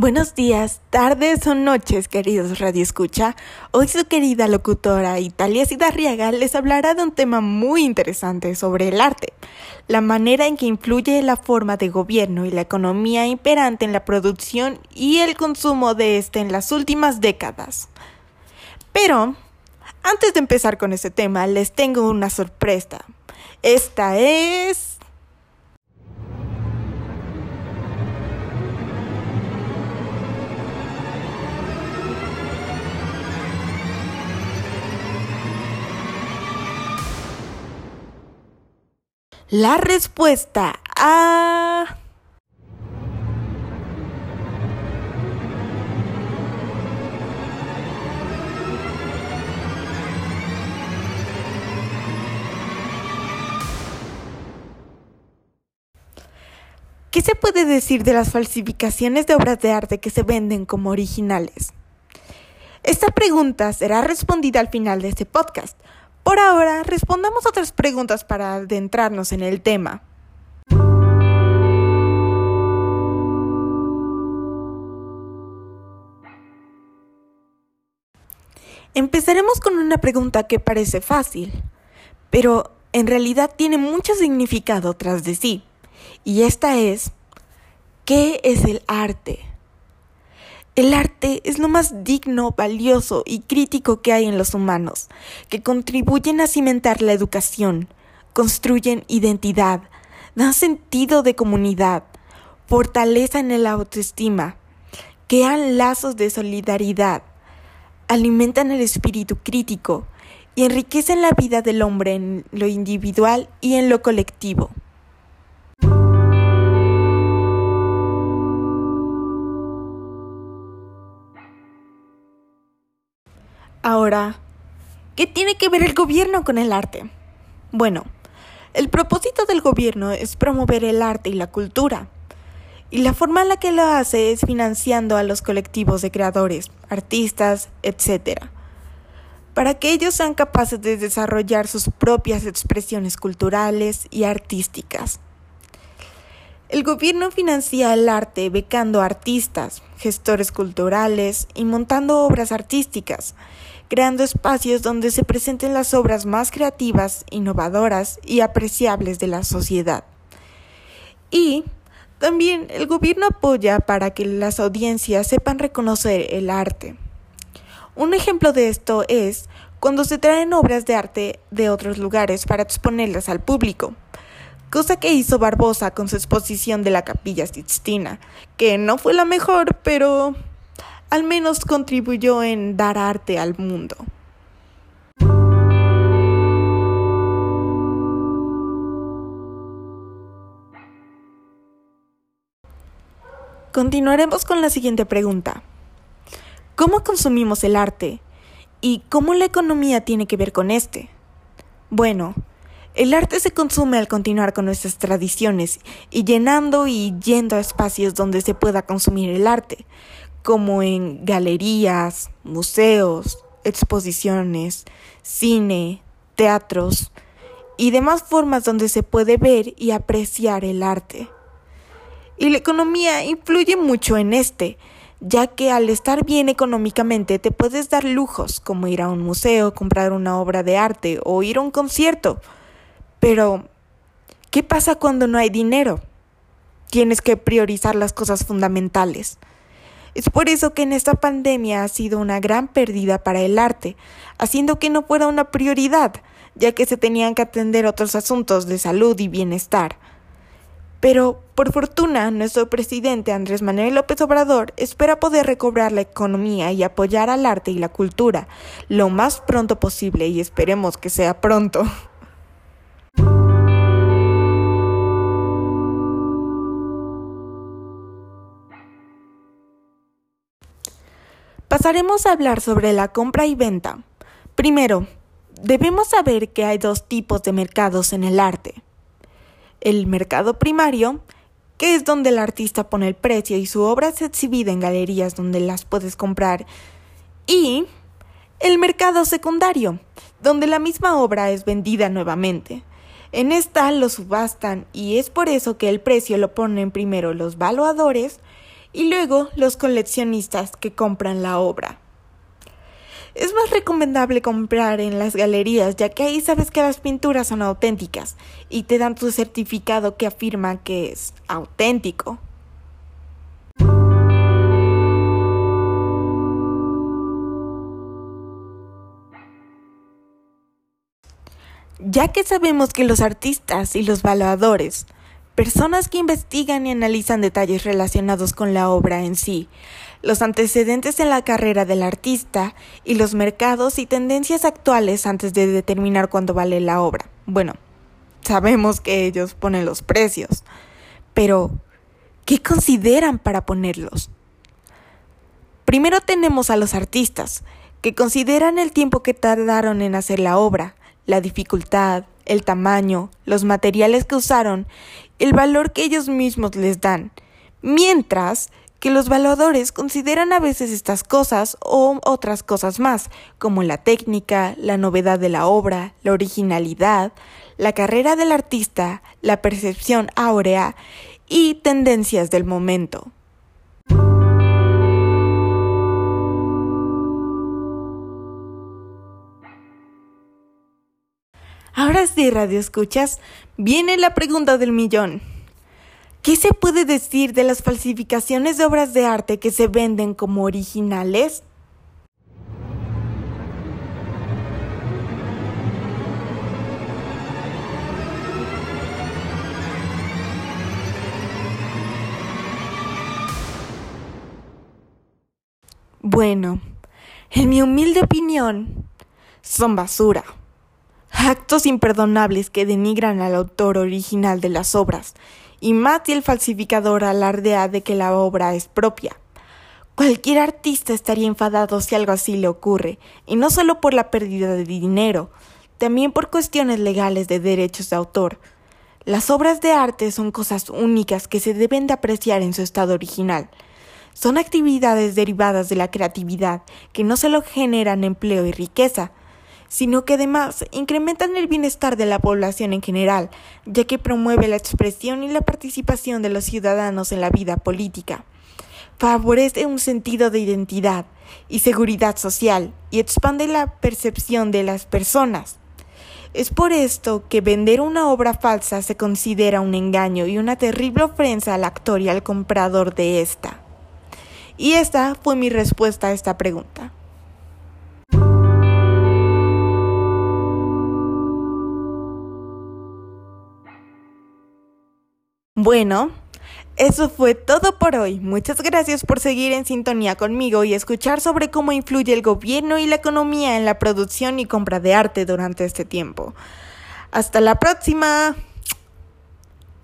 Buenos días, tardes o noches, queridos Radio Escucha. Hoy su querida locutora Italia Cidarriaga les hablará de un tema muy interesante sobre el arte, la manera en que influye la forma de gobierno y la economía imperante en la producción y el consumo de este en las últimas décadas. Pero, antes de empezar con este tema, les tengo una sorpresa. Esta es... La respuesta a... ¿Qué se puede decir de las falsificaciones de obras de arte que se venden como originales? Esta pregunta será respondida al final de este podcast, por ahora, respondamos otras preguntas para adentrarnos en el tema. Empezaremos con una pregunta que parece fácil, pero en realidad tiene mucho significado tras de sí. Y esta es, ¿qué es el arte? El arte es lo más digno, valioso y crítico que hay en los humanos, que contribuyen a cimentar la educación, construyen identidad, dan sentido de comunidad, fortalecen la autoestima, crean lazos de solidaridad, alimentan el espíritu crítico y enriquecen la vida del hombre en lo individual y en lo colectivo. Ahora, ¿qué tiene que ver el gobierno con el arte? Bueno, el propósito del gobierno es promover el arte y la cultura. Y la forma en la que lo hace es financiando a los colectivos de creadores, artistas, etc. Para que ellos sean capaces de desarrollar sus propias expresiones culturales y artísticas. El gobierno financia el arte becando artistas, gestores culturales y montando obras artísticas creando espacios donde se presenten las obras más creativas, innovadoras y apreciables de la sociedad. Y también el gobierno apoya para que las audiencias sepan reconocer el arte. Un ejemplo de esto es cuando se traen obras de arte de otros lugares para exponerlas al público, cosa que hizo Barbosa con su exposición de la Capilla Sixtina, que no fue la mejor, pero al menos contribuyó en dar arte al mundo. Continuaremos con la siguiente pregunta. ¿Cómo consumimos el arte? ¿Y cómo la economía tiene que ver con este? Bueno, el arte se consume al continuar con nuestras tradiciones y llenando y yendo a espacios donde se pueda consumir el arte, como en galerías, museos, exposiciones, cine, teatros y demás formas donde se puede ver y apreciar el arte. Y la economía influye mucho en este, ya que al estar bien económicamente te puedes dar lujos como ir a un museo, comprar una obra de arte o ir a un concierto. Pero, ¿qué pasa cuando no hay dinero? Tienes que priorizar las cosas fundamentales. Es por eso que en esta pandemia ha sido una gran pérdida para el arte, haciendo que no fuera una prioridad, ya que se tenían que atender otros asuntos de salud y bienestar. Pero, por fortuna, nuestro presidente Andrés Manuel López Obrador espera poder recobrar la economía y apoyar al arte y la cultura lo más pronto posible y esperemos que sea pronto. Pasaremos a hablar sobre la compra y venta. Primero, debemos saber que hay dos tipos de mercados en el arte. El mercado primario, que es donde el artista pone el precio y su obra es exhibida en galerías donde las puedes comprar. Y el mercado secundario, donde la misma obra es vendida nuevamente. En esta lo subastan y es por eso que el precio lo ponen primero los valuadores y luego los coleccionistas que compran la obra. Es más recomendable comprar en las galerías, ya que ahí sabes que las pinturas son auténticas y te dan tu certificado que afirma que es auténtico. Ya que sabemos que los artistas y los valuadores, personas que investigan y analizan detalles relacionados con la obra en sí, los antecedentes en la carrera del artista y los mercados y tendencias actuales antes de determinar cuándo vale la obra. Bueno, sabemos que ellos ponen los precios, pero ¿qué consideran para ponerlos? Primero tenemos a los artistas, que consideran el tiempo que tardaron en hacer la obra, la dificultad, el tamaño, los materiales que usaron, el valor que ellos mismos les dan, mientras que los valuadores consideran a veces estas cosas o otras cosas más, como la técnica, la novedad de la obra, la originalidad, la carrera del artista, la percepción áurea y tendencias del momento. Ahora sí, Radio Escuchas, viene la pregunta del millón. ¿Qué se puede decir de las falsificaciones de obras de arte que se venden como originales? Bueno, en mi humilde opinión, son basura actos imperdonables que denigran al autor original de las obras, y más si el falsificador alardea de que la obra es propia. Cualquier artista estaría enfadado si algo así le ocurre, y no solo por la pérdida de dinero, también por cuestiones legales de derechos de autor. Las obras de arte son cosas únicas que se deben de apreciar en su estado original. Son actividades derivadas de la creatividad que no solo generan empleo y riqueza, sino que además incrementan el bienestar de la población en general, ya que promueve la expresión y la participación de los ciudadanos en la vida política. Favorece un sentido de identidad y seguridad social y expande la percepción de las personas. Es por esto que vender una obra falsa se considera un engaño y una terrible ofensa al actor y al comprador de esta. Y esta fue mi respuesta a esta pregunta. Bueno, eso fue todo por hoy. Muchas gracias por seguir en sintonía conmigo y escuchar sobre cómo influye el gobierno y la economía en la producción y compra de arte durante este tiempo. Hasta la próxima.